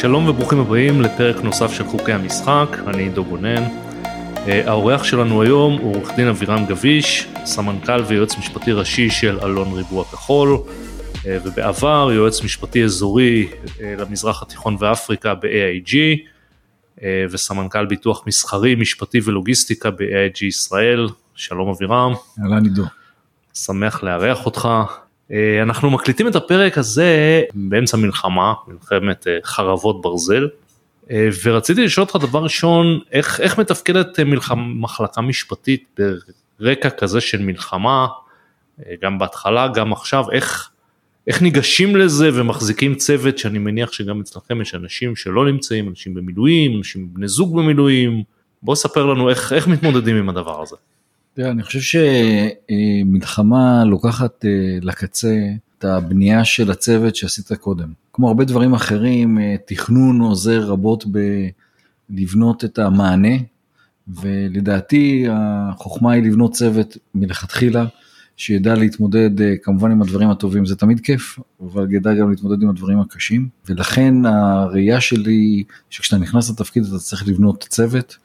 שלום וברוכים הבאים לפרק נוסף של חוקי המשחק, אני עידו גונן. אה, האורח שלנו היום הוא עורך דין אבירם גביש, סמנכ"ל ויועץ משפטי ראשי של אלון ריבוע כחול, אה, ובעבר יועץ משפטי אזורי אה, למזרח התיכון ואפריקה ב-AIG, וסמנכ"ל ביטוח מסחרי, משפטי ולוגיסטיקה ב-AIG ישראל. שלום אבירם. אהלן עידו. שמח לארח אותך. אה, אנחנו מקליטים את הפרק הזה באמצע מלחמה, מלחמת אה, חרבות ברזל, אה, ורציתי לשאול אותך דבר ראשון, איך, איך מתפקדת מלחמה, מחלקה משפטית ברקע כזה של מלחמה, גם בהתחלה, גם עכשיו, איך, איך ניגשים לזה ומחזיקים צוות שאני מניח שגם אצלכם יש אנשים שלא נמצאים, אנשים במילואים, אנשים בני זוג במילואים, בוא ספר לנו איך, איך מתמודדים עם הדבר הזה. תראה, אני חושב שמלחמה לוקחת אה, לקצה את הבנייה של הצוות שעשית קודם. כמו הרבה דברים אחרים, אה, תכנון עוזר רבות בלבנות את המענה, ולדעתי החוכמה היא לבנות צוות מלכתחילה, שידע להתמודד אה, כמובן עם הדברים הטובים, זה תמיד כיף, אבל ידע גם להתמודד עם הדברים הקשים, ולכן הראייה שלי, שכשאתה נכנס לתפקיד אתה צריך לבנות צוות.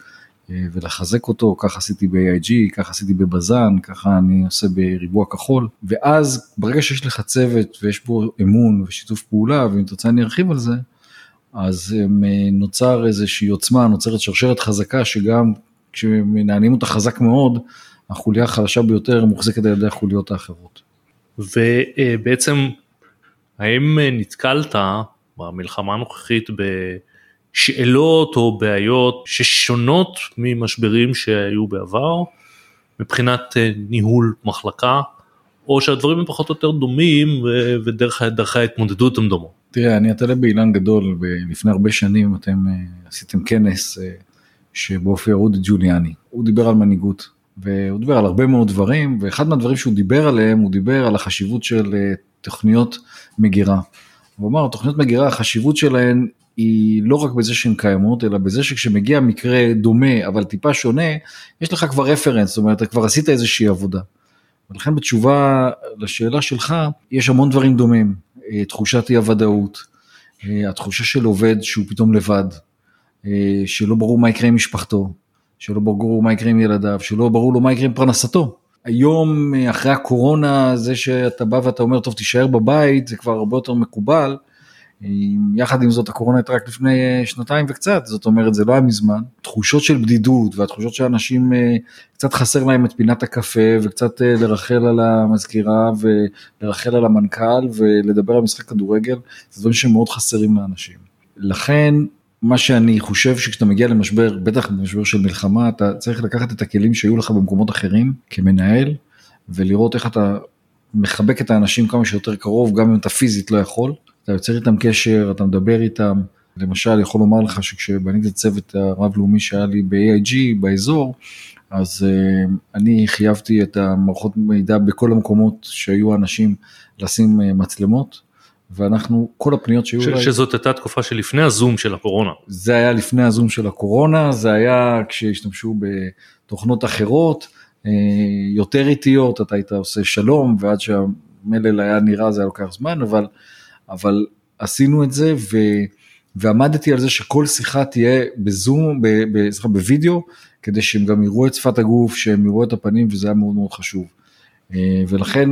אה, ולחזק אותו, ככה עשיתי ב-AIG, ככה עשיתי בבזן, ככה אני עושה בריבוע כחול, ואז ברגע שיש לך צוות ויש בו אמון ושיתוף פעולה, ואם תרצה אני ארחיב על זה, אז אה, נוצר איזושהי עוצמה, נוצרת שרשרת חזקה שגם כשמנהלים אותה חזק מאוד, החוליה החלשה ביותר מוחזקת על ידי החוליות האחרות. ובעצם האם נתקלת במלחמה הנוכחית ב... שאלות או בעיות ששונות ממשברים שהיו בעבר מבחינת אה, ניהול מחלקה או שהדברים הם פחות או יותר דומים ודרכי ההתמודדות הם דומות. תראה אני אתלה באילן גדול לפני הרבה שנים אתם אה, עשיתם כנס אה, שבו הופיע אודי ג'וליאני הוא דיבר על מנהיגות והוא דיבר על הרבה מאוד דברים ואחד מהדברים שהוא דיבר עליהם הוא דיבר על החשיבות של תוכניות מגירה. הוא אמר תוכניות מגירה החשיבות שלהן היא לא רק בזה שהן קיימות, אלא בזה שכשמגיע מקרה דומה אבל טיפה שונה, יש לך כבר רפרנס, זאת אומרת, אתה כבר עשית איזושהי עבודה. ולכן בתשובה לשאלה שלך, יש המון דברים דומים. אה, תחושת אי הוודאות, אה, התחושה של עובד שהוא פתאום לבד, אה, שלא ברור מה יקרה עם משפחתו, שלא ברור מה יקרה עם ילדיו, שלא ברור לו מה יקרה עם פרנסתו. היום אחרי הקורונה זה שאתה בא ואתה אומר טוב תישאר בבית זה כבר הרבה יותר מקובל יחד עם זאת הקורונה הייתה רק לפני אה, שנתיים וקצת, זאת אומרת זה לא היה מזמן. תחושות של בדידות והתחושות שאנשים אה, קצת חסר להם את פינת הקפה וקצת אה, לרחל על המזכירה ולרחל על המנכ"ל ולדבר על משחק כדורגל, זה דברים שמאוד חסרים לאנשים. לכן מה שאני חושב שכשאתה מגיע למשבר, בטח במשבר של מלחמה, אתה צריך לקחת את הכלים שהיו לך במקומות אחרים כמנהל ולראות איך אתה מחבק את האנשים כמה שיותר קרוב, גם אם אתה פיזית לא יכול. אתה יוצר איתם קשר, אתה מדבר איתם. למשל, יכול לומר לך שכשבניתי את הצוות הרב-לאומי שהיה לי ב-AIG באזור, אז uh, אני חייבתי את המערכות מידע בכל המקומות שהיו אנשים לשים uh, מצלמות, ואנחנו, כל הפניות שהיו... ש- לה... שזאת הייתה תקופה שלפני הזום של הקורונה. זה היה לפני הזום של הקורונה, זה היה כשהשתמשו בתוכנות אחרות, uh, יותר איטיות, אתה היית עושה שלום, ועד שהמלל היה נראה זה היה לוקח זמן, אבל... אבל עשינו את זה ו, ועמדתי על זה שכל שיחה תהיה בזום, סליחה, בווידאו, כדי שהם גם יראו את שפת הגוף, שהם יראו את הפנים וזה היה מאוד מאוד חשוב. אה, ולכן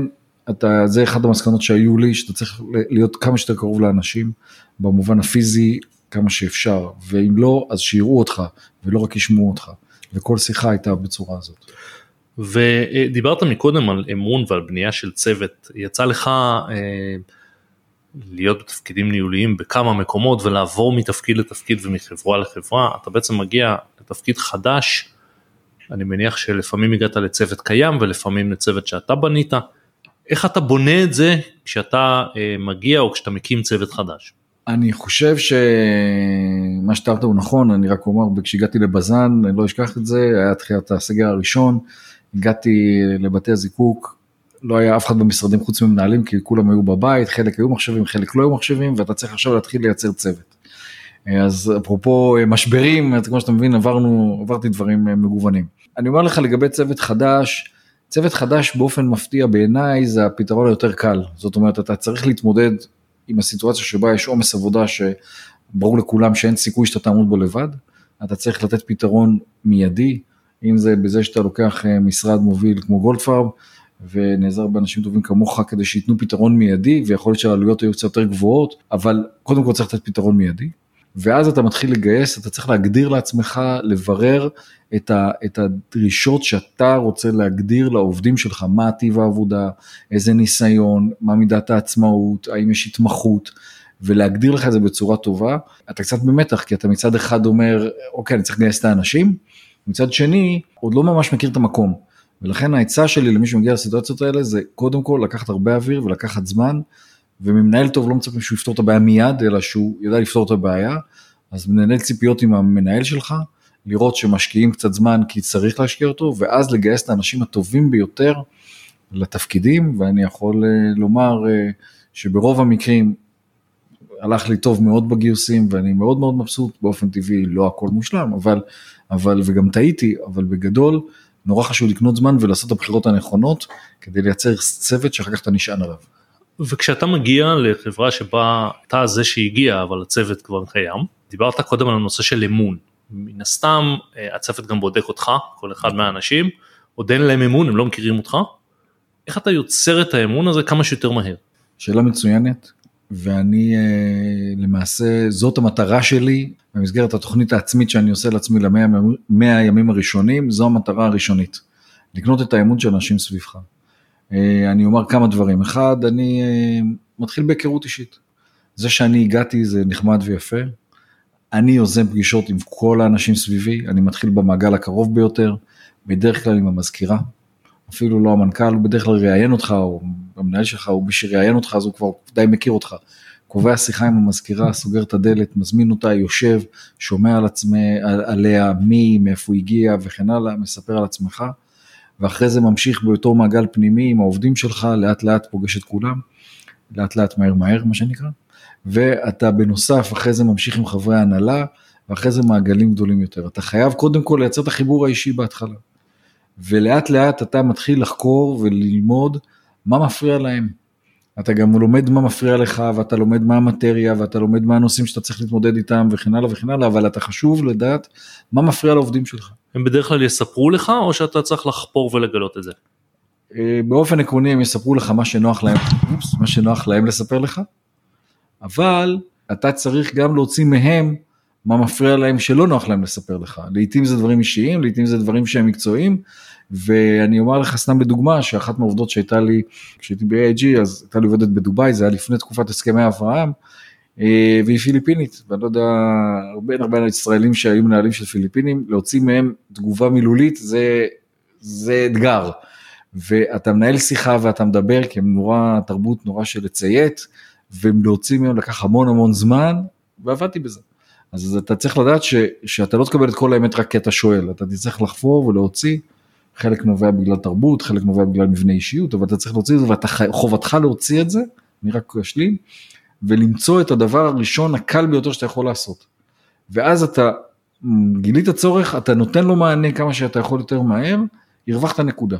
אתה, זה אחד המסקנות שהיו לי, שאתה צריך להיות כמה שיותר קרוב לאנשים, במובן הפיזי כמה שאפשר, ואם לא, אז שיראו אותך, ולא רק ישמעו אותך, וכל שיחה הייתה בצורה הזאת. ודיברת מקודם על אמון ועל בנייה של צוות, יצא לך אה, להיות בתפקידים ניהוליים בכמה מקומות ולעבור מתפקיד לתפקיד ומחברה לחברה, אתה בעצם מגיע לתפקיד חדש, אני מניח שלפעמים הגעת לצוות קיים ולפעמים לצוות שאתה בנית, איך אתה בונה את זה כשאתה אה, מגיע או כשאתה מקים צוות חדש? אני חושב שמה שתיארת הוא נכון, אני רק אומר, כשהגעתי לבזן, אני לא אשכח את זה, היה תחילת הסגר הראשון, הגעתי לבתי הזיקוק, לא היה אף אחד במשרדים חוץ ממנהלים כי כולם היו בבית, חלק היו מחשבים, חלק לא היו מחשבים ואתה צריך עכשיו להתחיל לייצר צוות. אז אפרופו אה, משברים, כמו שאתה מבין עברנו, עברתי דברים אה, מגוונים. אני אומר לך לגבי צוות חדש, צוות חדש באופן מפתיע בעיניי זה הפתרון היותר קל, זאת אומרת אתה צריך להתמודד עם הסיטואציה שבה יש עומס עבודה ברור לכולם שאין סיכוי שאתה תעמוד בו לבד, אתה צריך לתת פתרון מיידי, אם זה בזה שאתה לוקח אה, משרד מוביל כמו גולדפארם, ונעזר באנשים טובים כמוך כדי שייתנו פתרון מיידי, ויכול להיות שהעלויות היו קצת יותר גבוהות, אבל קודם כל צריך לתת פתרון מיידי. ואז אתה מתחיל לגייס, אתה צריך להגדיר לעצמך, לברר את, ה, את הדרישות שאתה רוצה להגדיר לעובדים שלך, מה טיב העבודה, איזה ניסיון, מה מידת העצמאות, האם יש התמחות, ולהגדיר לך את זה בצורה טובה. אתה קצת במתח, כי אתה מצד אחד אומר, אוקיי, אני צריך לגייס את האנשים, מצד שני, עוד לא ממש מכיר את המקום. ולכן העצה שלי למי שמגיע לסיטואציות האלה זה קודם כל לקחת הרבה אוויר ולקחת זמן, וממנהל טוב לא מצפים שהוא יפתור את הבעיה מיד, אלא שהוא יודע לפתור את הבעיה, אז מנהל ציפיות עם המנהל שלך, לראות שמשקיעים קצת זמן כי צריך להשקיע אותו, ואז לגייס את האנשים הטובים ביותר לתפקידים, ואני יכול אה, לומר אה, שברוב המקרים הלך לי טוב מאוד בגיוסים, ואני מאוד מאוד מבסוט, באופן טבעי לא הכל מושלם, אבל, אבל וגם טעיתי, אבל בגדול, נורא חשוב לקנות זמן ולעשות את הבחירות הנכונות, כדי לייצר צוות שאחר כך אתה נשען עליו. וכשאתה מגיע לחברה שבה אתה זה שהגיע אבל הצוות כבר קיים, דיברת קודם על הנושא של אמון. מן הסתם אה, הצוות גם בודק אותך, כל אחד מהאנשים, עוד אין להם אמון, הם לא מכירים אותך. איך אתה יוצר את האמון הזה כמה שיותר מהר? שאלה מצוינת, ואני אה, למעשה, זאת המטרה שלי במסגרת התוכנית העצמית שאני עושה לעצמי למאה הימים הראשונים, זו המטרה הראשונית, לקנות את האמון של אנשים סביבך. אה, אני אומר כמה דברים. אחד, אני אה, מתחיל בהיכרות אישית. זה שאני הגעתי זה נחמד ויפה. אני יוזם פגישות עם כל האנשים סביבי, אני מתחיל במעגל הקרוב ביותר, בדרך כלל עם המזכירה. אפילו לא המנכ"ל, הוא בדרך כלל ראיין אותך, או המנהל שלך, או מי שראיין אותך, אז הוא כבר די מכיר אותך. קובע שיחה עם המזכירה, סוגר את הדלת, מזמין אותה, יושב, שומע על עצמי, על, עליה, מי, מאיפה הוא הגיע וכן הלאה, מספר על עצמך. ואחרי זה ממשיך באותו מעגל פנימי עם העובדים שלך, לאט לאט פוגש את כולם, לאט לאט מהר מהר מה שנקרא, ואתה בנוסף אחרי זה ממשיך עם חברי ההנהלה, ואחרי זה מעגלים גדולים יותר. אתה חייב קודם כל לייצר את החיבור האישי בהתחלה. ולאט לאט אתה מתחיל לחקור וללמוד מה מפריע להם. אתה גם לומד מה מפריע לך, ואתה לומד מה המטריה, ואתה לומד מה הנושאים שאתה צריך להתמודד איתם, וכן הלאה וכן הלאה, אבל אתה חשוב לדעת מה מפריע לעובדים שלך. הם בדרך כלל יספרו לך, או שאתה צריך לחפור ולגלות את זה? אה, באופן עקרוני הם יספרו לך מה שנוח להם, מה שנוח להם לספר לך, אבל אתה צריך גם להוציא מהם מה מפריע להם שלא נוח להם לספר לך. לעתים זה דברים אישיים, לעתים זה דברים שהם מקצועיים, ואני אומר לך סתם בדוגמה שאחת מהעובדות שהייתה לי כשהייתי ב-AIG אז הייתה לי עובדת בדובאי זה היה לפני תקופת הסכמי אברהם אה, והיא פיליפינית ואני לא יודע הרבה הרבה ישראלים שהיו מנהלים של פיליפינים להוציא מהם תגובה מילולית זה זה אתגר. ואתה מנהל שיחה ואתה מדבר כי הם נורא תרבות נורא של לציית ולהוציא מהם לקח המון המון זמן ועבדתי בזה. אז אתה צריך לדעת ש, שאתה לא תקבל את כל האמת רק כי אתה שואל אתה תצטרך לחפור ולהוציא. חלק נובע בגלל תרבות, חלק נובע בגלל מבנה אישיות, אבל אתה צריך להוציא את זה וחובתך להוציא את זה, אני רק אשלים, ולמצוא את הדבר הראשון הקל ביותר שאתה יכול לעשות. ואז אתה גילית צורך, אתה נותן לו מענה כמה שאתה יכול יותר מהר, הרווחת נקודה.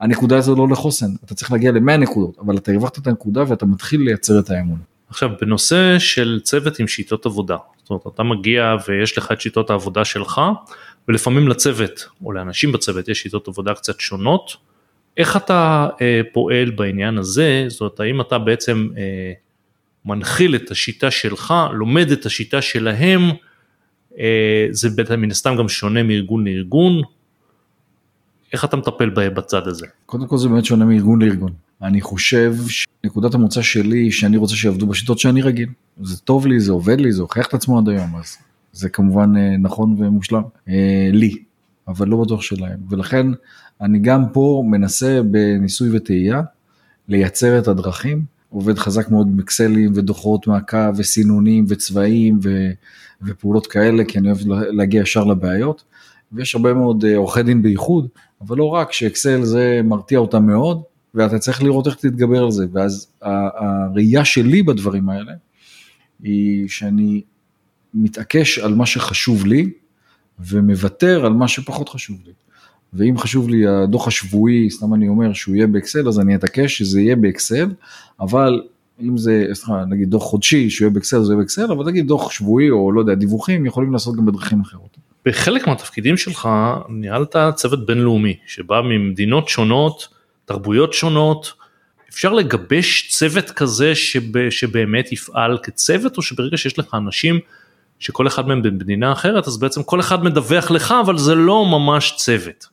הנקודה הזו לא לחוסן, אתה צריך להגיע ל-100 נקודות, אבל אתה הרווחת את הנקודה ואתה מתחיל לייצר את האמון. עכשיו בנושא של צוות עם שיטות עבודה, זאת אומרת אתה מגיע ויש לך את שיטות העבודה שלך ולפעמים לצוות או לאנשים בצוות יש שיטות עבודה קצת שונות. איך אתה אה, פועל בעניין הזה, זאת אומרת האם אתה בעצם אה, מנחיל את השיטה שלך, לומד את השיטה שלהם, אה, זה מן הסתם גם שונה מארגון לארגון, איך אתה מטפל בצד הזה? קודם כל זה באמת שונה מארגון לארגון. אני חושב שנקודת המוצא שלי היא שאני רוצה שיעבדו בשיטות שאני רגיל. זה טוב לי, זה עובד לי, זה הוכיח את עצמו עד היום, אז זה כמובן אה, נכון ומושלם אה, לי, אבל לא בטוח שלהם. ולכן אני גם פה מנסה בניסוי וטעייה לייצר את הדרכים, עובד חזק מאוד עם אקסלים ודוחות מעקב וסינונים וצבעים ו, ופעולות כאלה, כי אני אוהב להגיע ישר לבעיות. ויש הרבה מאוד אה, עורכי דין בייחוד, אבל לא רק שאקסל זה מרתיע אותם מאוד, ואתה צריך לראות איך תתגבר על זה. ואז הראייה שלי בדברים האלה, היא שאני מתעקש על מה שחשוב לי, ומוותר על מה שפחות חשוב לי. ואם חשוב לי הדוח השבועי, סתם אני אומר שהוא יהיה באקסל, אז אני אתעקש שזה יהיה באקסל, אבל אם זה, סליחה, נגיד דוח חודשי שיהיה באקסל זה יהיה באקסל, אבל נגיד דוח שבועי או לא יודע, דיווחים יכולים לעשות גם בדרכים אחרות. בחלק מהתפקידים שלך ניהלת צוות בינלאומי שבא ממדינות שונות, תרבויות שונות, אפשר לגבש צוות כזה שב, שבאמת יפעל כצוות או שברגע שיש לך אנשים שכל אחד מהם במדינה אחרת אז בעצם כל אחד מדווח לך אבל זה לא ממש צוות.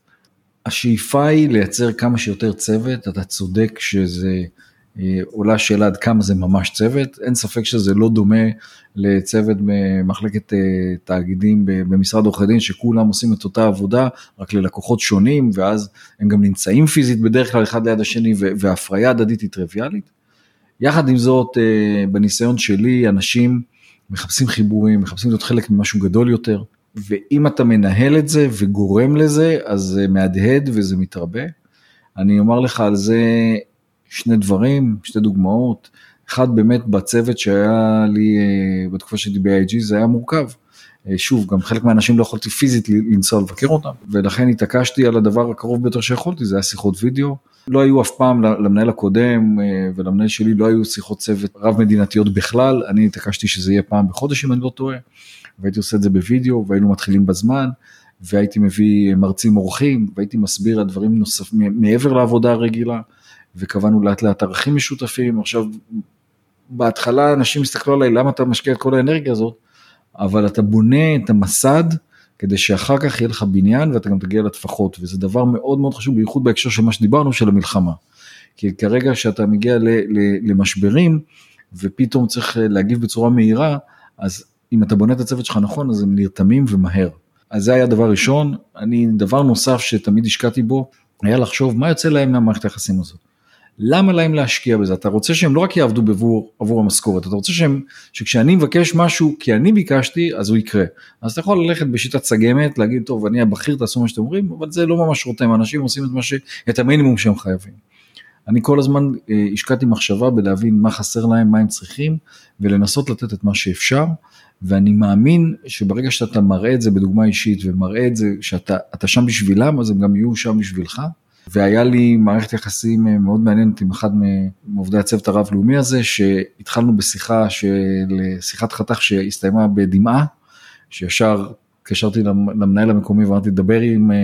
השאיפה היא לייצר כמה שיותר צוות, אתה צודק שזה אה, עולה שאלה עד כמה זה ממש צוות, אין ספק שזה לא דומה לצוות במחלקת אה, תאגידים במשרד עורכי דין שכולם עושים את אותה עבודה רק ללקוחות שונים ואז הם גם נמצאים פיזית בדרך כלל אחד ליד השני והפריה הדדית היא טריוויאלית. יחד עם זאת אה, בניסיון שלי אנשים מחפשים חיבורים, מחפשים להיות חלק ממשהו גדול יותר ואם אתה מנהל את זה וגורם לזה אז זה מהדהד וזה מתרבה. אני אומר לך על זה שני דברים, שתי דוגמאות. אחד באמת בצוות שהיה לי אה, בתקופה שהייתי ב-IG זה היה מורכב. אה, שוב, גם חלק מהאנשים לא יכולתי פיזית לנסוע לבקר אותם, ולכן התעקשתי על הדבר הקרוב ביותר שיכולתי, זה היה שיחות וידאו. לא היו אף פעם למנהל הקודם אה, ולמנהל שלי לא היו שיחות צוות רב מדינתיות בכלל, אני התעקשתי שזה יהיה פעם בחודש אם אני לא טועה, והייתי עושה את זה בווידאו והיינו מתחילים בזמן, והייתי מביא מרצים אורחים והייתי מסביר על דברים נוספים מעבר לעבודה הרגילה. וקבענו לאט לאט ערכים משותפים, עכשיו בהתחלה אנשים הסתכלו עליי למה אתה משקיע את כל האנרגיה הזאת, אבל אתה בונה את המסד כדי שאחר כך יהיה לך בניין ואתה גם תגיע לטפחות וזה דבר מאוד מאוד חשוב בייחוד בהקשר של מה שדיברנו של המלחמה. כי כרגע שאתה מגיע ל, ל, למשברים ופתאום צריך להגיב בצורה מהירה אז אם אתה בונה את הצוות שלך נכון אז הם נרתמים ומהר. אז זה היה דבר ראשון, אני דבר נוסף שתמיד השקעתי בו היה לחשוב מה יוצא להם מהמערכת היחסים הזאת. למה להם להשקיע בזה? אתה רוצה שהם לא רק יעבדו בעבור, עבור המשכורת, אתה רוצה שהם, שכשאני מבקש משהו כי אני ביקשתי, אז הוא יקרה. אז אתה יכול ללכת בשיטת סגמת, להגיד, טוב, אני הבכיר, תעשו מה שאתם אומרים, אבל זה לא ממש רותם, אנשים עושים את, ש... את המינימום שהם חייבים. אני כל הזמן אה, השקעתי מחשבה בלהבין מה חסר להם, מה הם צריכים, ולנסות לתת את מה שאפשר, ואני מאמין שברגע שאתה מראה את זה בדוגמה אישית, ומראה את זה שאתה שם בשבילם, אז הם גם יהיו שם בשבילך. והיה לי מערכת יחסים אה, מאוד מעניינת עם אחד מעובדי הצוות הרב-לאומי הזה, שהתחלנו בשיחה של שיחת חתך שהסתיימה בדמעה, שישר התקשרתי למנהל המקומי ואמרתי דבר עם, אה,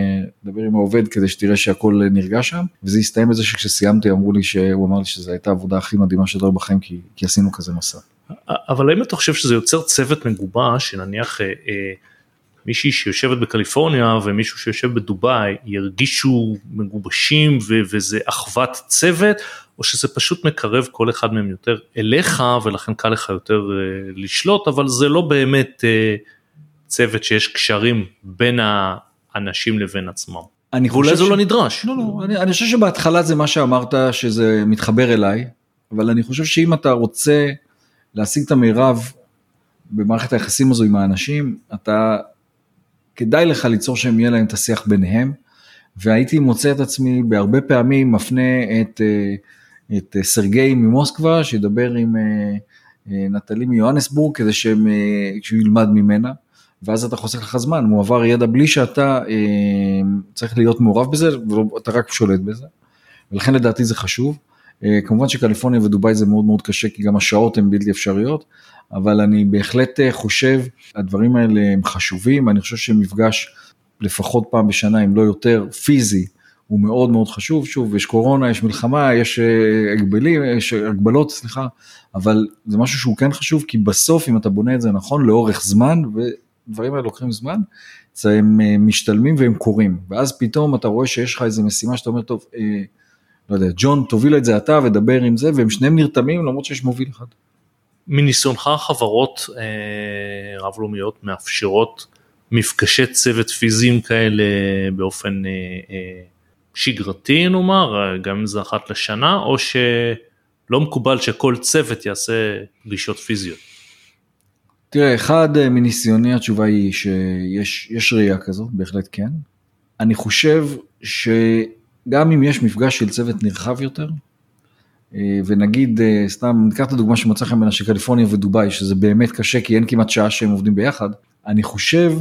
דבר עם העובד כדי שתראה שהכל נרגע שם, וזה הסתיים בזה שכשסיימתי אמרו לי שהוא אמר לי שזו הייתה העבודה הכי מדהימה שלו בחיים כי, כי עשינו כזה מסע. אבל האם אתה חושב שזה יוצר צוות מגובש שנניח אה, אה, מישהי שיושבת בקליפורניה ומישהו שיושב בדובאי ירגישו מגובשים ו- וזה אחוות צוות או שזה פשוט מקרב כל אחד מהם יותר אליך ולכן קל לך יותר uh, לשלוט אבל זה לא באמת uh, צוות שיש קשרים בין האנשים לבין עצמם. אני חושב ואולי זה לא נדרש. לא, לא, אני, אני חושב שבהתחלה זה מה שאמרת שזה מתחבר אליי אבל אני חושב שאם אתה רוצה להשיג את המירב במערכת היחסים הזו עם האנשים אתה כדאי לך ליצור שהם יהיה להם את השיח ביניהם, והייתי מוצא את עצמי בהרבה פעמים מפנה את, אה, את אה, סרגי ממוסקבה, שידבר עם אה, נטלי מיוהנסבורג כדי שהם, שהוא ילמד ממנה, ואז אתה חוסך לך זמן, מועבר ידע בלי שאתה צריך להיות מעורב בזה, ואתה רק שולט בזה, ולכן לדעתי זה חשוב. כמובן שקליפורניה ודובאי זה מאוד מאוד קשה, כי גם השעות הן בלתי אפשריות, אבל אני בהחלט אה, חושב, הדברים האלה הם חשובים, אני חושב שמפגש לפחות פעם בשנה, אם לא יותר, פיזי, הוא מאוד מאוד חשוב, שוב, יש קורונה, יש מלחמה, יש אה, הגבלים, יש הגבלות, סליחה, אבל זה משהו שהוא כן חשוב, כי בסוף אם אתה בונה את זה נכון, לאורך זמן, ודברים האלה לוקחים זמן, הם אה, משתלמים והם קורים, ואז פתאום אתה רואה שיש לך איזה משימה שאתה אומר, טוב, אה, לא יודע, ג'ון, תוביל את זה אתה ודבר עם זה, והם שניהם נרתמים למרות שיש מוביל אחד. מניסיונך חברות אה, רב-לאומיות מאפשרות מפגשי צוות פיזיים כאלה באופן אה, אה, שגרתי נאמר, גם אם זה אחת לשנה, או שלא מקובל שכל צוות יעשה פגישות פיזיות? תראה, אחד אה, מניסיוני התשובה היא שיש ראייה כזו, בהחלט כן. אני חושב שגם אם יש מפגש של צוות נרחב יותר, ונגיד, אה, סתם ניקח את הדוגמה שמצא חן בין קליפורניה ודובאי, שזה באמת קשה כי אין כמעט שעה שהם עובדים ביחד, אני חושב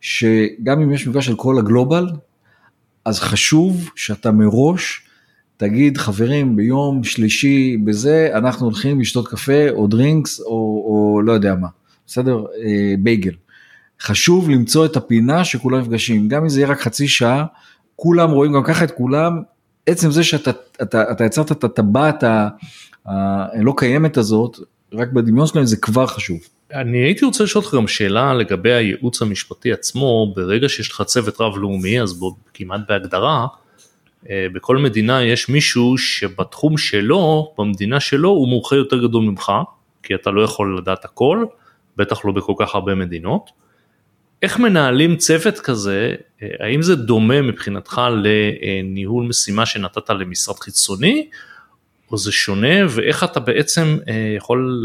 שגם אם יש מפגש של כל הגלובל, אז חשוב שאתה מראש תגיד חברים ביום שלישי בזה אנחנו הולכים לשתות קפה או דרינקס או, או לא יודע מה, בסדר? אה, בייגל. חשוב למצוא את הפינה שכולם נפגשים, גם אם זה יהיה רק חצי שעה, כולם רואים גם ככה את כולם, עצם זה שאתה אתה, אתה יצרת את הטבעת הלא קיימת הזאת, רק בדמיון שלהם זה כבר חשוב. אני הייתי רוצה לשאול אותך גם שאלה לגבי הייעוץ המשפטי עצמו, ברגע שיש לך צוות רב לאומי, אז בוא, כמעט בהגדרה, אה, בכל מדינה יש מישהו שבתחום שלו, במדינה שלו, הוא מומחה יותר גדול ממך, כי אתה לא יכול לדעת הכל, בטח לא בכל כך הרבה מדינות. איך מנהלים צוות כזה, אה, האם זה דומה מבחינתך לניהול משימה שנתת למשרד חיצוני, או זה שונה, ואיך אתה בעצם אה, יכול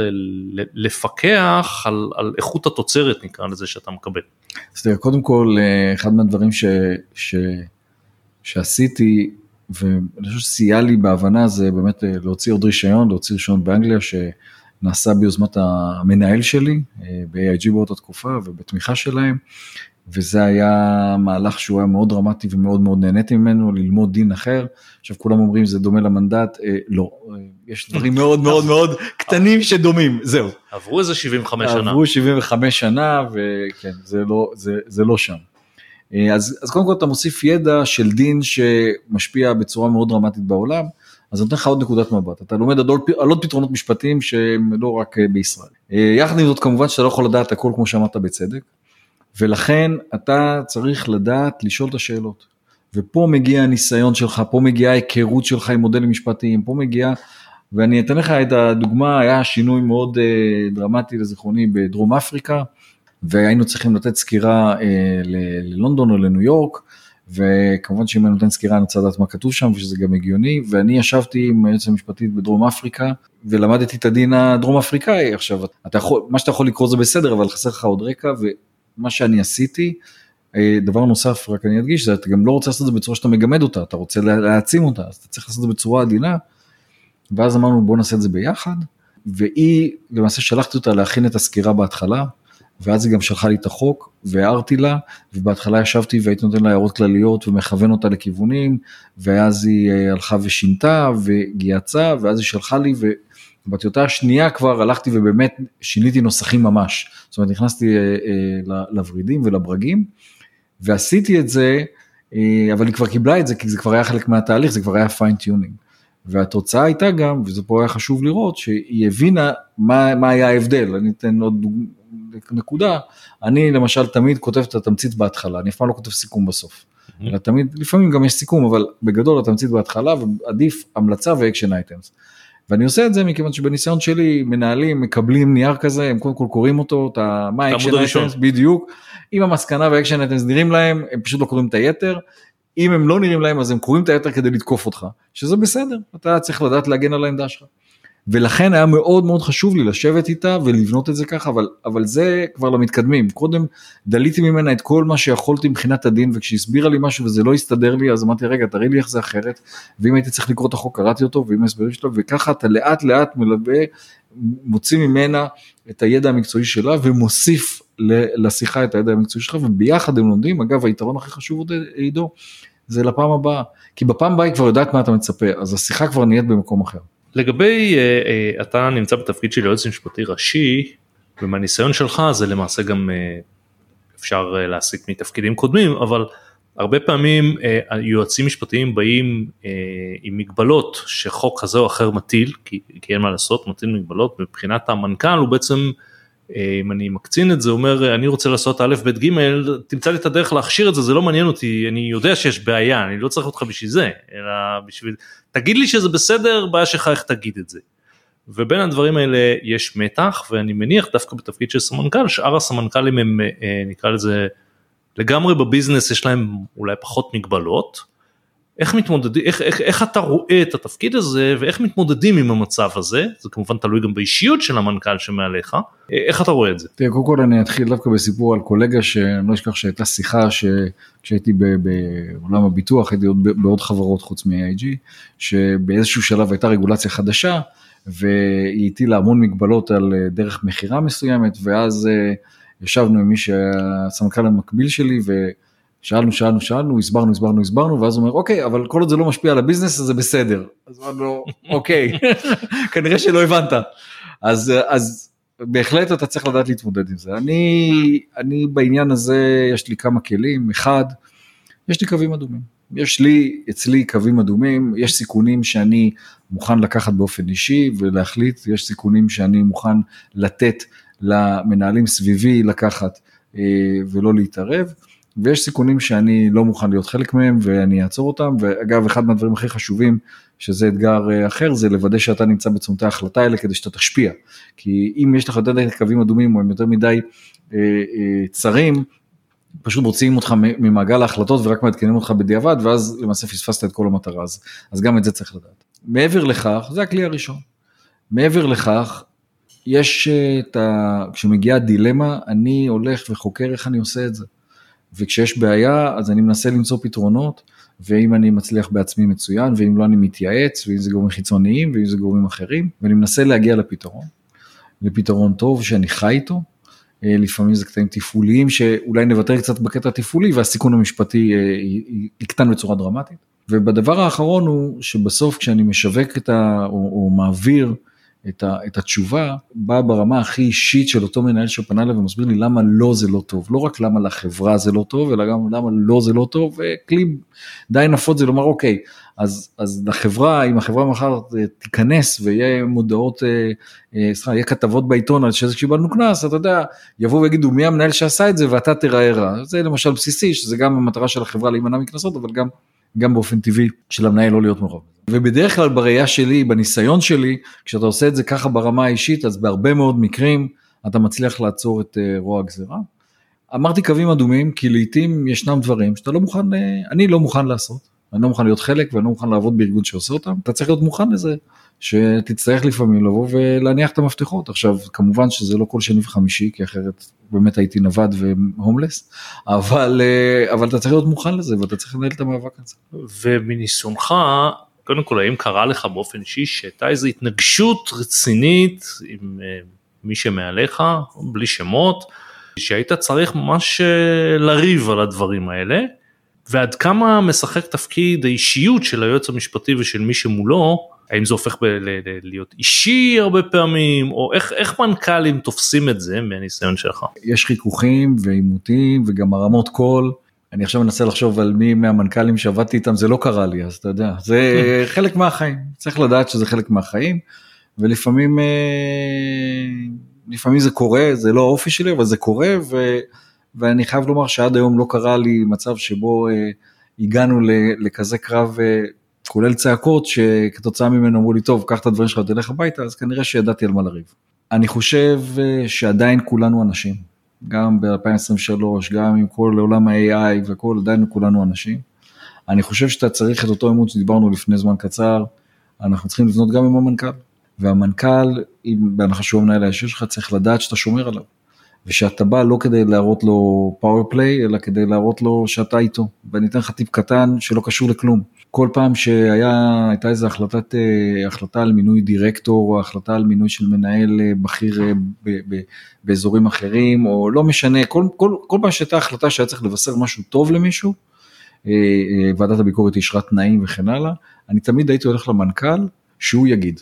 לפקח על, על איכות התוצרת נקרא לזה שאתה מקבל. אז תראה, קודם כל, אחד מהדברים ש... ש... שעשיתי, ואני חושב שסייע לי בהבנה זה באמת אה, להוציא עוד רישיון, להוציא רישיון באנגליה שנעשה ביוזמת המנהל שלי, אה, ב-AIG באותה תקופה ובתמיכה שלהם, וזה היה מהלך שהוא היה מאוד דרמטי ומאוד מאוד נהניתי ממנו, ללמוד דין אחר. עכשיו כולם אומרים זה דומה למנדט, אה, לא, אה, יש דברים מאוד מאוד מאוד קטנים שדומים, זהו. עברו איזה 75 שנה. עברו 75 שנה וכן, זה לא, זה, זה לא שם. אה, אז, אז קודם כל אתה מוסיף ידע של דין שמשפיע בצורה מאוד דרמטית בעולם, אז אני נותן לך עוד נקודת מבט, אתה לומד על עוד, פתרונות משפטיים שהם לא רק אה, בישראל. אה, יחד עם זאת כמובן שאתה לא יכול לדעת הכל כמו שאמרת בצדק, ולכן אתה צריך לדעת לשאול את השאלות. ופה מגיע הניסיון שלך, פה מגיעה ההיכרות שלך עם מודלים משפטיים, פה מגיע, ואני אתן לך את הדוגמה, היה שינוי מאוד דרמטי לזיכרוני בדרום אפריקה, והיינו צריכים לתת סקירה אה, ללונדון או לניו יורק, וכמובן שאם אני נותן סקירה אני רוצה לדעת מה כתוב שם ושזה גם הגיוני, ואני ישבתי עם היועצת המשפטית בדרום אפריקה ולמדתי את הדין הדרום אפריקאי, עכשיו. אתה יכול, מה שאתה יכול לקרוא זה בסדר אבל חסר לך עוד רקע ומה שאני עשיתי, אה, דבר נוסף רק אני אדגיש, זה אתה גם לא רוצה לעשות את זה בצורה שאתה מגמד אותה, אתה רוצה להעצים אותה, אז אתה צריך לעשות את זה בצורה עדינה, ואז אמרנו בוא נעשה את זה ביחד, והיא למעשה שלחתי אותה להכין את הסקירה בהתחלה, ואז היא גם שלחה לי את החוק והערתי לה, ובהתחלה ישבתי והייתי נותן לה הערות כלליות ומכוון אותה לכיוונים, ואז היא אה, הלכה ושינתה וגיהצה, ואז היא שלחה לי, ובטיוטה השנייה כבר הלכתי ובאמת שיניתי נוסחים ממש. זאת אומרת, נכנסתי אה, אה, לוורידים ולברגים, ועשיתי את זה, אבל היא כבר קיבלה את זה, כי זה כבר היה חלק מהתהליך, זה כבר היה fine tuning. והתוצאה הייתה גם, וזה פה היה חשוב לראות, שהיא הבינה מה, מה היה ההבדל. אני אתן עוד נקודה, אני למשל תמיד כותב את התמצית בהתחלה, אני אף פעם לא כותב סיכום בסוף. אלא תמיד, לפעמים גם יש סיכום, אבל בגדול התמצית בהתחלה, ועדיף המלצה ו action items. ואני עושה את זה מכיוון שבניסיון שלי מנהלים מקבלים נייר כזה, הם קודם כל קוראים אותו, את ה... מה ה action items, בדיוק. אם המסקנה וה action items נראים להם, הם פשוט לא קוראים את היתר. אם הם לא נראים להם אז הם קוראים את היתר כדי לתקוף אותך, שזה בסדר, אתה צריך לדעת להגן על העמדה שלך. ולכן היה מאוד מאוד חשוב לי לשבת איתה ולבנות את זה ככה, אבל, אבל זה כבר למתקדמים. קודם דליתי ממנה את כל מה שיכולתי מבחינת הדין, וכשהסבירה לי משהו וזה לא הסתדר לי, אז אמרתי, רגע, תראי לי איך זה אחרת, ואם הייתי צריך לקרוא את החוק, קראתי אותו, ועם ההסברים שלו, וככה אתה לאט לאט מלווה, מוציא ממנה את הידע המקצועי שלה, ומוסיף לשיחה את הידע המקצועי שלך, וביחד הם לומדים, אגב, היתרון הכי חשוב עוד עידו, זה לפעם הבאה, כי בפעם הבאה היא כבר יודעת מה אתה מצפה, אז השיחה כבר נהיית במקום אחר. לגבי אה, אה, אתה נמצא בתפקיד של יועץ משפטי ראשי ומהניסיון שלך זה למעשה גם אה, אפשר להסיק מתפקידים קודמים אבל הרבה פעמים יועצים משפטיים באים עם מגבלות שחוק כזה או אחר מטיל כי, כי אין מה לעשות מטיל מגבלות. מבחינת המנכ"ל הוא בעצם אם אני מקצין את זה אומר אני רוצה לעשות א' ב' ג' תמצא לי את הדרך להכשיר את זה זה לא מעניין אותי אני יודע שיש בעיה אני לא צריך אותך בשביל זה אלא בשביל תגיד לי שזה בסדר בעיה שלך איך תגיד את זה. ובין הדברים האלה יש מתח ואני מניח דווקא בתפקיד של סמנכ"ל שאר הסמנכ"לים הם אה, נקרא לזה לגמרי בביזנס יש להם אולי פחות מגבלות איך מתמודדים, איך, איך, איך אתה רואה את התפקיד הזה ואיך מתמודדים עם המצב הזה, זה כמובן תלוי גם באישיות של המנכ"ל שמעליך, איך אתה רואה את זה? תראה, קודם כל אני אתחיל דווקא בסיפור על קולגה שאני לא אשכח שהייתה שיחה שכשהייתי בעולם הביטוח, הייתי עוד בעוד חברות חוץ מ-AIG, שבאיזשהו שלב הייתה רגולציה חדשה, והיא הטילה המון מגבלות על אה, דרך מכירה מסוימת, ואז אה, ישבנו עם מי שהיה הסמנכ"ל המקביל שלי, ו... שאלנו, שאלנו, שאלנו, הסברנו, הסברנו, הסברנו, ואז הוא אומר, אוקיי, אבל כל עוד זה לא משפיע על הביזנס, אז זה בסדר. אז אמרנו אוקיי, כנראה שלא הבנת. אז, אז בהחלט אתה צריך לדעת להתמודד עם זה. אני, אני בעניין הזה, יש לי כמה כלים. אחד, יש לי קווים אדומים. יש לי, אצלי קווים אדומים, יש סיכונים שאני מוכן לקחת באופן אישי ולהחליט, יש סיכונים שאני מוכן לתת למנהלים סביבי לקחת אה, ולא להתערב. ויש סיכונים שאני לא מוכן להיות חלק מהם ואני אעצור אותם ואגב אחד מהדברים הכי חשובים שזה אתגר אה, אחר זה לוודא שאתה נמצא בצומתי ההחלטה האלה כדי שאתה תשפיע כי אם יש לך יותר מדי קווים אדומים או הם יותר מדי אה, אה, צרים פשוט מוציאים אותך ממעגל ההחלטות ורק מעדכנים אותך בדיעבד ואז למעשה פספסת את כל המטרה אז, אז גם את זה צריך לדעת. מעבר לכך זה הכלי הראשון. מעבר לכך יש אה, את ה... כשמגיעה דילמה אני הולך וחוקר איך אני עושה את זה. וכשיש בעיה אז אני מנסה למצוא פתרונות, ואם אני מצליח בעצמי מצוין, ואם לא אני מתייעץ, ואם זה גורמים חיצוניים, ואם זה גורמים אחרים, ואני מנסה להגיע לפתרון, לפתרון טוב שאני חי איתו, אה, לפעמים זה קטעים תפעוליים שאולי נוותר קצת בקטע התפעולי והסיכון המשפטי אה, יקטן בצורה דרמטית. ובדבר האחרון הוא שבסוף כשאני משווק את ה... או, או מעביר את, ה, את התשובה, באה ברמה הכי אישית של אותו מנהל שפנה אליי ומסביר לי למה לא זה לא טוב, לא רק למה לחברה זה לא טוב, אלא גם למה לא זה לא טוב, וכלי די נפוץ זה לומר אוקיי, אז, אז לחברה, אם החברה מחר תיכנס ויהיה מודעות, אה, אה, סליחה, יהיה כתבות בעיתון על שזה שקיבלנו קנס, אתה יודע, יבואו ויגידו מי המנהל שעשה את זה? ואתה תיראה רע, זה למשל בסיסי, שזה גם המטרה של החברה להימנע מקנסות, אבל גם, גם באופן טבעי של המנהל לא להיות מעורב. ובדרך כלל בראייה שלי, בניסיון שלי, כשאתה עושה את זה ככה ברמה האישית, אז בהרבה מאוד מקרים אתה מצליח לעצור את אה, רוע הגזירה. אמרתי קווים אדומים, כי לעיתים ישנם דברים שאתה לא מוכן, אה, אני לא מוכן לעשות. אני לא מוכן להיות חלק ואני לא מוכן לעבוד בארגון שעושה אותם, אתה צריך להיות מוכן לזה, שתצטרך לפעמים לבוא ולהניח את המפתחות. עכשיו, כמובן שזה לא כל שני וחמישי, כי אחרת באמת הייתי נווד והומלס, אבל, אה, אבל אתה צריך להיות מוכן לזה ואתה צריך לנהל את המאבק הזה. ומניסיונך, קודם כל האם קרה לך באופן אישי שהייתה איזו התנגשות רצינית עם אה, מי שמעליך, בלי שמות, שהיית צריך ממש אה, לריב על הדברים האלה, ועד כמה משחק תפקיד האישיות של היועץ המשפטי ושל מי שמולו, האם זה הופך ב- ל- ל- להיות אישי הרבה פעמים, או איך, איך מנכ"לים תופסים את זה מהניסיון שלך? יש חיכוכים ועימותים וגם הרמות קול. אני עכשיו מנסה לחשוב על מי מהמנכ"לים שעבדתי איתם זה לא קרה לי אז אתה יודע זה חלק מהחיים צריך לדעת שזה חלק מהחיים ולפעמים אה, לפעמים זה קורה זה לא האופי שלי אבל זה קורה ו, ואני חייב לומר שעד היום לא קרה לי מצב שבו אה, הגענו לכזה קרב אה, כולל צעקות שכתוצאה ממנו אמרו לי טוב קח את הדברים שלך ותלך הביתה אז כנראה שידעתי על מה לריב. אני חושב שעדיין כולנו אנשים. גם ב-2023, גם עם כל עולם ה-AI והכל, עדיין כולנו אנשים. אני חושב שאתה צריך את אותו אמון שדיברנו לפני זמן קצר, אנחנו צריכים לבנות גם עם המנכ"ל. והמנכ"ל, בהנחה שהוא המנהל הישיר שלך, צריך לדעת שאתה שומר עליו. ושאתה בא לא כדי להראות לו פאוור פליי, אלא כדי להראות לו שאתה איתו. ואני אתן לך טיפ קטן שלא קשור לכלום. כל פעם שהייתה איזו החלטת, אה, החלטה על מינוי דירקטור, או החלטה על מינוי של מנהל אה, בכיר אה, ב, ב, באזורים אחרים, או לא משנה, כל, כל, כל פעם שהייתה החלטה שהיה צריך לבשר משהו טוב למישהו, ועדת הביקורת אישרה תנאים וכן הלאה, אני תמיד הייתי הולך למנכ"ל, שהוא יגיד.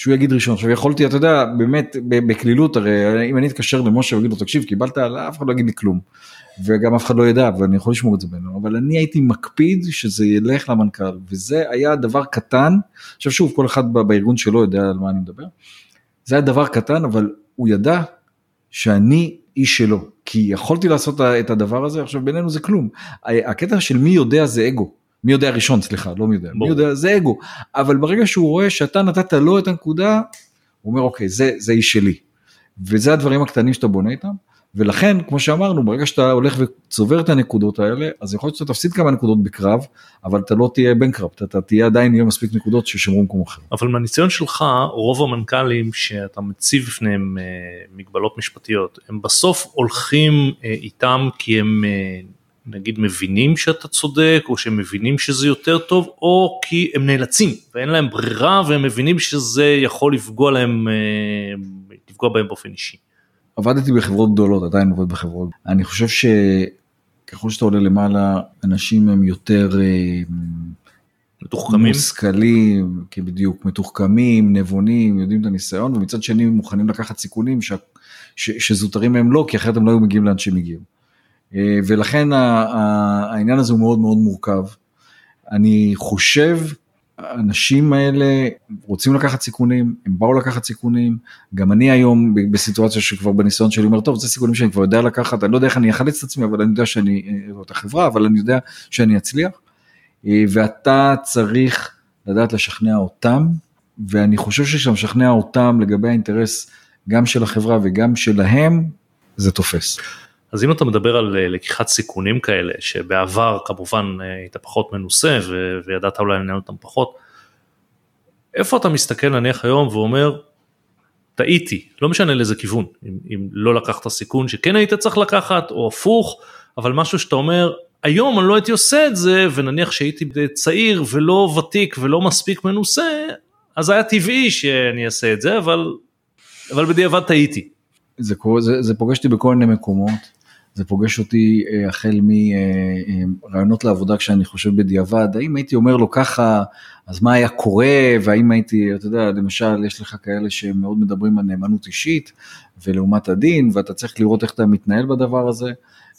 שהוא יגיד ראשון. עכשיו יכולתי, אתה יודע, באמת, בקלילות, הרי אם אני אתקשר למשה ואגיד לו, תקשיב, קיבלת, אף אחד לא יגיד לי כלום. וגם אף אחד לא ידע, ואני יכול לשמור את זה בינינו, אבל אני הייתי מקפיד שזה ילך למנכ"ל, וזה היה דבר קטן, עכשיו שוב, כל אחד בארגון שלו יודע על מה אני מדבר, זה היה דבר קטן, אבל הוא ידע שאני איש שלו, כי יכולתי לעשות את הדבר הזה, עכשיו בינינו זה כלום. הקטע של מי יודע זה אגו. מי יודע ראשון סליחה לא מי יודע בוא. מי יודע זה אגו אבל ברגע שהוא רואה שאתה נתת לו את הנקודה הוא אומר אוקיי זה זה איש שלי וזה הדברים הקטנים שאתה בונה איתם ולכן כמו שאמרנו ברגע שאתה הולך וצובר את הנקודות האלה אז יכול להיות שאתה תפסיד כמה נקודות בקרב אבל אתה לא תהיה בנקרפט אתה תהיה עדיין יהיה מספיק נקודות ששמרו במקום אחר. אבל מהניסיון שלך רוב המנכ"לים שאתה מציב בפניהם אה, מגבלות משפטיות הם בסוף הולכים אה, איתם כי הם אה, נגיד מבינים שאתה צודק או שהם מבינים שזה יותר טוב או כי הם נאלצים ואין להם ברירה והם מבינים שזה יכול לפגוע להם לפגוע בהם באופן אישי. עבדתי בחברות גדולות, עדיין עובד בחברות. אני חושב ככל שאתה עולה למעלה, אנשים הם יותר אה, מתוחכמים. מושכלים, כי בדיוק, מתוחכמים, נבונים, יודעים את הניסיון, ומצד שני מוכנים לקחת סיכונים ש, ש, שזוטרים מהם לא, כי אחרת הם לא היו מגיעים לאן שהם הגיעו. אה, ולכן העניין הזה הוא מאוד מאוד מורכב. אני חושב, האנשים האלה רוצים לקחת סיכונים, הם באו לקחת סיכונים, גם אני היום בסיטואציה שכבר בניסיון שלי אומר, טוב, זה סיכונים שאני כבר יודע לקחת, אני לא יודע איך אני אחלץ את עצמי, אבל אני יודע שאני, אה, זאת החברה, אבל אני יודע שאני אצליח. אה, ואתה צריך לדעת לשכנע אותם, ואני חושב שכשאתה משכנע אותם לגבי האינטרס גם של החברה וגם שלהם, זה תופס. אז אם אתה מדבר על אה, לקיחת סיכונים כאלה, שבעבר כמובן אה, היית פחות מנוסה וידעת אולי לנהל אותם פחות, איפה אתה מסתכל נניח היום ואומר, טעיתי, לא משנה לאיזה כיוון, אם, אם לא לקחת סיכון שכן היית צריך לקחת, או הפוך, אבל משהו שאתה אומר, היום אני לא הייתי עושה את זה, ונניח שהייתי צעיר ולא ותיק ולא מספיק מנוסה, אז היה טבעי שאני אעשה את זה, אבל, אבל בדיעבד טעיתי. זה, זה, זה פוגש אותי בכל מיני מקומות. זה פוגש אותי אה, החל מרעיונות אה, לעבודה כשאני חושב בדיעבד, האם הייתי אומר לו ככה, אז מה היה קורה, והאם הייתי, אתה יודע, למשל, יש לך כאלה שמאוד מדברים על נאמנות אישית, ולעומת הדין, ואתה צריך לראות איך אתה מתנהל בדבר הזה.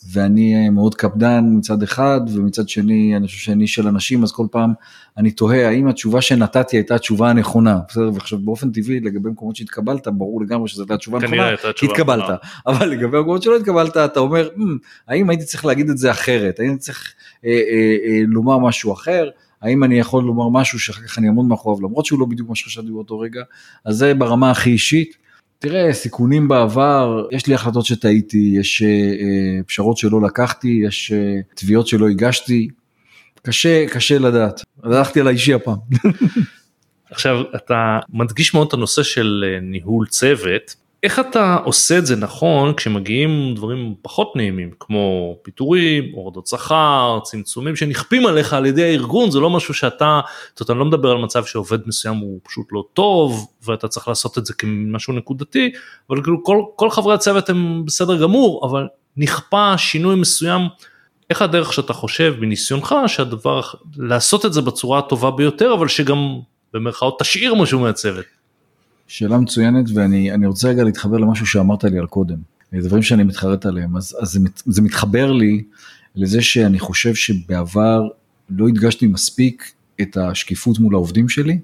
ואני אה, מאוד קפדן מצד אחד, ומצד שני, אני חושב שאני של אנשים, אז כל פעם אני תוהה האם התשובה שנתתי הייתה התשובה הנכונה. בסדר, ועכשיו באופן טבעי, לגבי מקומות שהתקבלת, ברור לגמרי שזו הייתה התשובה הנכונה, התקבלת. אבל לגבי מקומות שלא התקבלת, אתה אומר, hmm, האם הייתי צריך להגיד את זה אחרת? האם הייתי צריך אה, אה, לומר משהו אחר? האם אני יכול לומר משהו שאחר כך אני אעמוד מאחוריו, למרות שהוא לא בדיוק מה שחשבתי באותו רגע, אז זה ברמה הכי אישית. תראה, סיכונים בעבר, יש לי החלטות שטעיתי, יש uh, פשרות שלא לקחתי, יש uh, תביעות שלא הגשתי, קשה, קשה לדעת. הלכתי על האישי הפעם. עכשיו, אתה מדגיש מאוד את הנושא של ניהול צוות, איך אתה עושה את זה נכון כשמגיעים דברים פחות נעימים כמו פיטורים, הורדות שכר, צמצומים שנכפים עליך על ידי הארגון, זה לא משהו שאתה, זאת אומרת אני לא מדבר על מצב שעובד מסוים הוא פשוט לא טוב ואתה צריך לעשות את זה כמשהו נקודתי, אבל כאילו כל, כל חברי הצוות הם בסדר גמור, אבל נכפה שינוי מסוים, איך הדרך שאתה חושב מניסיונך שהדבר, לעשות את זה בצורה הטובה ביותר, אבל שגם במרכאות תשאיר משהו מהצוות. שאלה מצוינת ואני רוצה רגע להתחבר למשהו שאמרת לי על קודם, דברים שאני מתחרט עליהם, אז, אז זה, זה מתחבר לי לזה שאני חושב שבעבר לא הדגשתי מספיק את השקיפות מול העובדים שלי,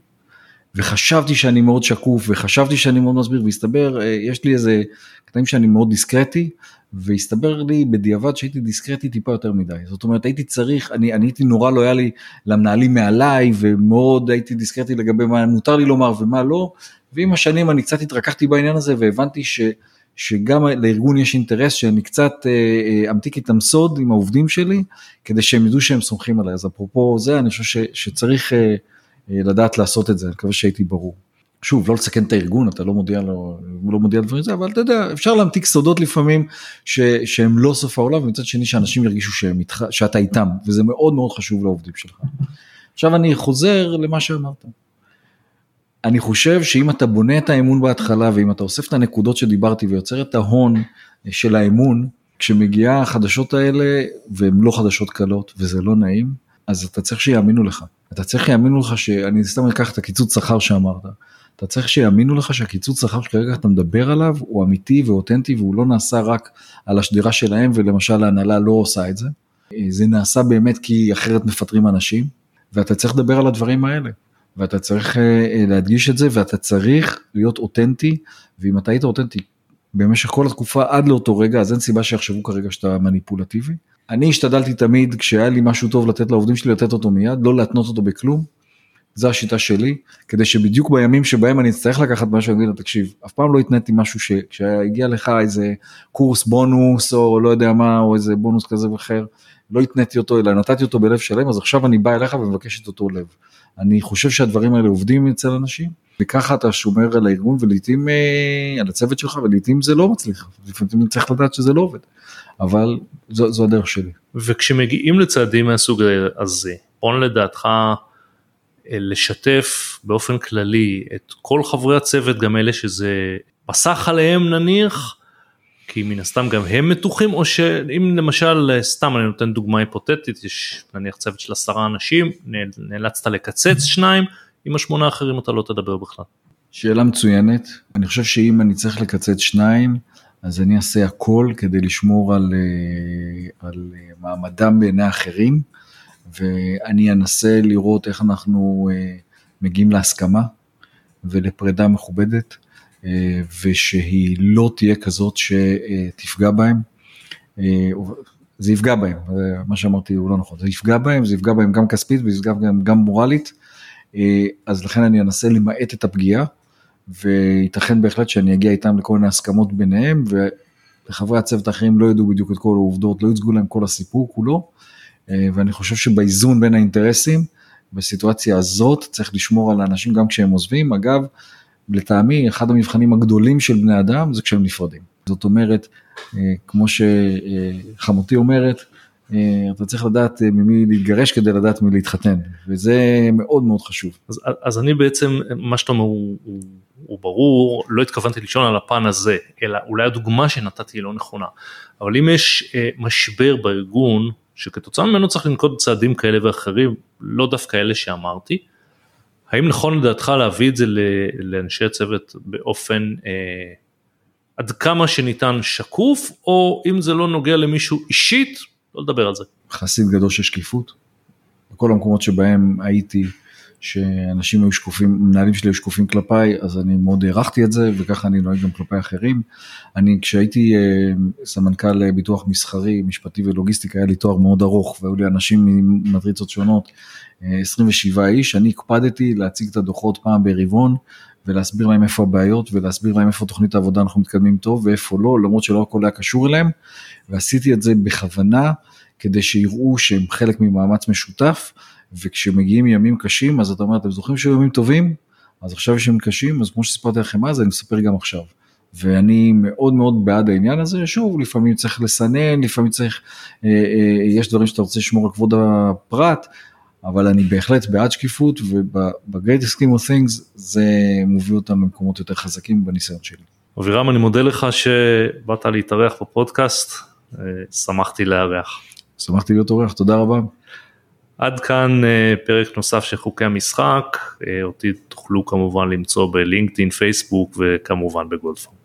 וחשבתי שאני מאוד שקוף וחשבתי שאני מאוד מסביר והסתבר, אה, יש לי איזה קטעים שאני מאוד דיסקרטי, והסתבר לי בדיעבד שהייתי דיסקרטי טיפה יותר מדי. זאת אומרת הייתי צריך, אני, אני הייתי נורא לויאלי למנהלים מעליי ומאוד הייתי דיסקרטי לגבי מה מותר לי לומר ומה לא, ועם השנים אני קצת התרככתי בעניין הזה והבנתי ש, שגם לארגון יש אינטרס שאני קצת אה, אה, אמתיק איתם סוד עם העובדים שלי, כדי שהם ידעו שהם סומכים עליי. אז אפרופו זה, אני חושב ש, שצריך לדעת לעשות את זה, אני מקווה שהייתי ברור. שוב, לא לסכן את הארגון, אתה לא מודיע לו, לא מודיע דברים זה, אבל אתה יודע, אפשר להמתיק סודות לפעמים ש, שהם לא סוף העולם, ומצד שני שאנשים ירגישו שהם שאתה איתם, וזה מאוד מאוד חשוב לעובדים שלך. עכשיו אני חוזר למה שאמרת. אני חושב שאם אתה בונה את האמון בהתחלה ואם אתה אוסף את הנקודות שדיברתי ויוצר את ההון של האמון, כשמגיעה החדשות האלה והן לא חדשות קלות וזה לא נעים, אז אתה צריך שיאמינו לך. אתה צריך שיאמינו לך שאני סתם אקח את הקיצוץ שכר שאמרת. אתה צריך שיאמינו לך שהקיצוץ שכר שכרגע אתה מדבר עליו הוא אמיתי ואותנטי והוא לא נעשה רק על השדרה שלהם ולמשל ההנהלה לא עושה את זה. זה נעשה באמת כי אחרת מפטרים אנשים ואתה צריך לדבר על הדברים האלה. ואתה צריך אה, אה, להדגיש את זה ואתה צריך להיות אותנטי ואם אתה היית אותנטי במשך כל התקופה עד לאותו רגע אז אין סיבה שיחשבו כרגע שאתה מניפולטיבי. אני השתדלתי תמיד כשהיה לי משהו טוב לתת לעובדים שלי לתת אותו מיד לא להתנות אותו בכלום. זו השיטה שלי כדי שבדיוק בימים שבהם אני אצטרך לקחת משהו אני אגיד לו תקשיב אף פעם לא התניתי משהו שכשהגיע לך איזה קורס בונוס או לא יודע מה או איזה בונוס כזה ואחר לא התניתי אותו אלא נתתי אותו בלב שלם אז עכשיו אני בא אליך ומבקש את אותו לב. אני חושב שהדברים האלה עובדים אצל אנשים, וככה אתה שומר על הארגון ולעיתים אה, על הצוות שלך ולעיתים זה לא מצליח, לפעמים צריך לדעת שזה לא עובד, אבל זו, זו הדרך שלי. וכשמגיעים לצעדים מהסוג הזה, בוא לדעתך אה, לשתף באופן כללי את כל חברי הצוות, גם אלה שזה פסח עליהם נניח, כי מן הסתם גם הם מתוחים או שאם למשל סתם אני נותן דוגמה היפותטית יש נניח צוות של עשרה אנשים נאלצת לקצץ שניים עם השמונה האחרים אתה לא תדבר בכלל. שאלה מצוינת אני חושב שאם אני צריך לקצץ שניים אז אני אעשה הכל כדי לשמור על, אה, על מעמדם בעיני אחרים ואני אנסה לראות איך אנחנו אה, מגיעים להסכמה ולפרידה מכובדת. אה, ושהיא לא תהיה כזאת שתפגע בהם. אה, זה יפגע בהם, מה שאמרתי הוא לא נכון, זה יפגע בהם, זה יפגע בהם גם כספית וזה יפגע בהם גם מורלית, אה, אז לכן אני אנסה למעט את הפגיעה, וייתכן בהחלט שאני אגיע איתם לכל מיני הסכמות ביניהם, וחברי הצוות האחרים לא ידעו בדיוק את כל העובדות, לא יוצגו להם כל הסיפור כולו, ואני חושב שבאיזון בין האינטרסים, בסיטואציה הזאת צריך לשמור על האנשים גם כשהם עוזבים, אגב, לטעמי אחד המבחנים הגדולים של בני אדם זה כשהם נפרדים. זאת אומרת, אה, כמו שחמותי אומרת, אה, אתה צריך לדעת אה, ממי להתגרש כדי לדעת מי להתחתן, וזה מאוד מאוד חשוב. אז, אז אני בעצם, מה שאתה אומר הוא, הוא, ברור, לא התכוונתי לשאול על הפן הזה, אלא אולי הדוגמה שנתתי היא לא נכונה, אבל אם יש משבר בארגון, שכתוצאה ממנו צריך לנקוט צעדים כאלה ואחרים, לא דווקא אלה שאמרתי, האם נכון לדעתך להביא את זה לאנשי הצוות באופן אה, עד כמה שניתן שקוף, או אם זה לא נוגע למישהו אישית, לא לדבר על זה. חסיד גדול של שקיפות. בכל המקומות שבהם הייתי, שאנשים היו שקופים, מנהלים שלי היו שקופים כלפיי, אז אני מאוד הערכתי את זה, וככה אני נוהג גם כלפי אחרים. אני, כשהייתי אה, סמנכ"ל ביטוח מסחרי, משפטי ולוגיסטיקה, היה לי תואר מאוד ארוך, והיו לי אנשים ממטריצות שונות 27 איש, אני הקפדתי להציג את הדוחות פעם ברבעון ולהסביר להם איפה הבעיות ולהסביר להם איפה תוכנית העבודה אנחנו מתקדמים טוב ואיפה לא, למרות שלא הכל היה קשור אליהם, ועשיתי את זה בכוונה כדי שיראו שהם חלק ממאמץ משותף, וכשמגיעים ימים קשים אז אתה אומר, אתם זוכרים שהיו ימים טובים? אז עכשיו יש ימים קשים, אז כמו שסיפרתי לכם אז, אני מספר גם עכשיו. ואני מאוד מאוד בעד העניין הזה, שוב, לפעמים צריך לסנן, לפעמים צריך, אה, אה, יש דברים שאתה רוצה לשמור על כבוד הפרט, אבל אני בהחלט בעד שקיפות וב-great scheme of things זה מוביל אותם למקומות יותר חזקים בניסיון שלי. אבירם אני מודה לך שבאת להתארח בפודקאסט, אה, שמחתי לארח. שמחתי להיות אורח, תודה רבה. עד כאן אה, פרק נוסף של חוקי המשחק, אה, אותי תוכלו כמובן למצוא בלינקדאין, פייסבוק וכמובן בגולדפארם.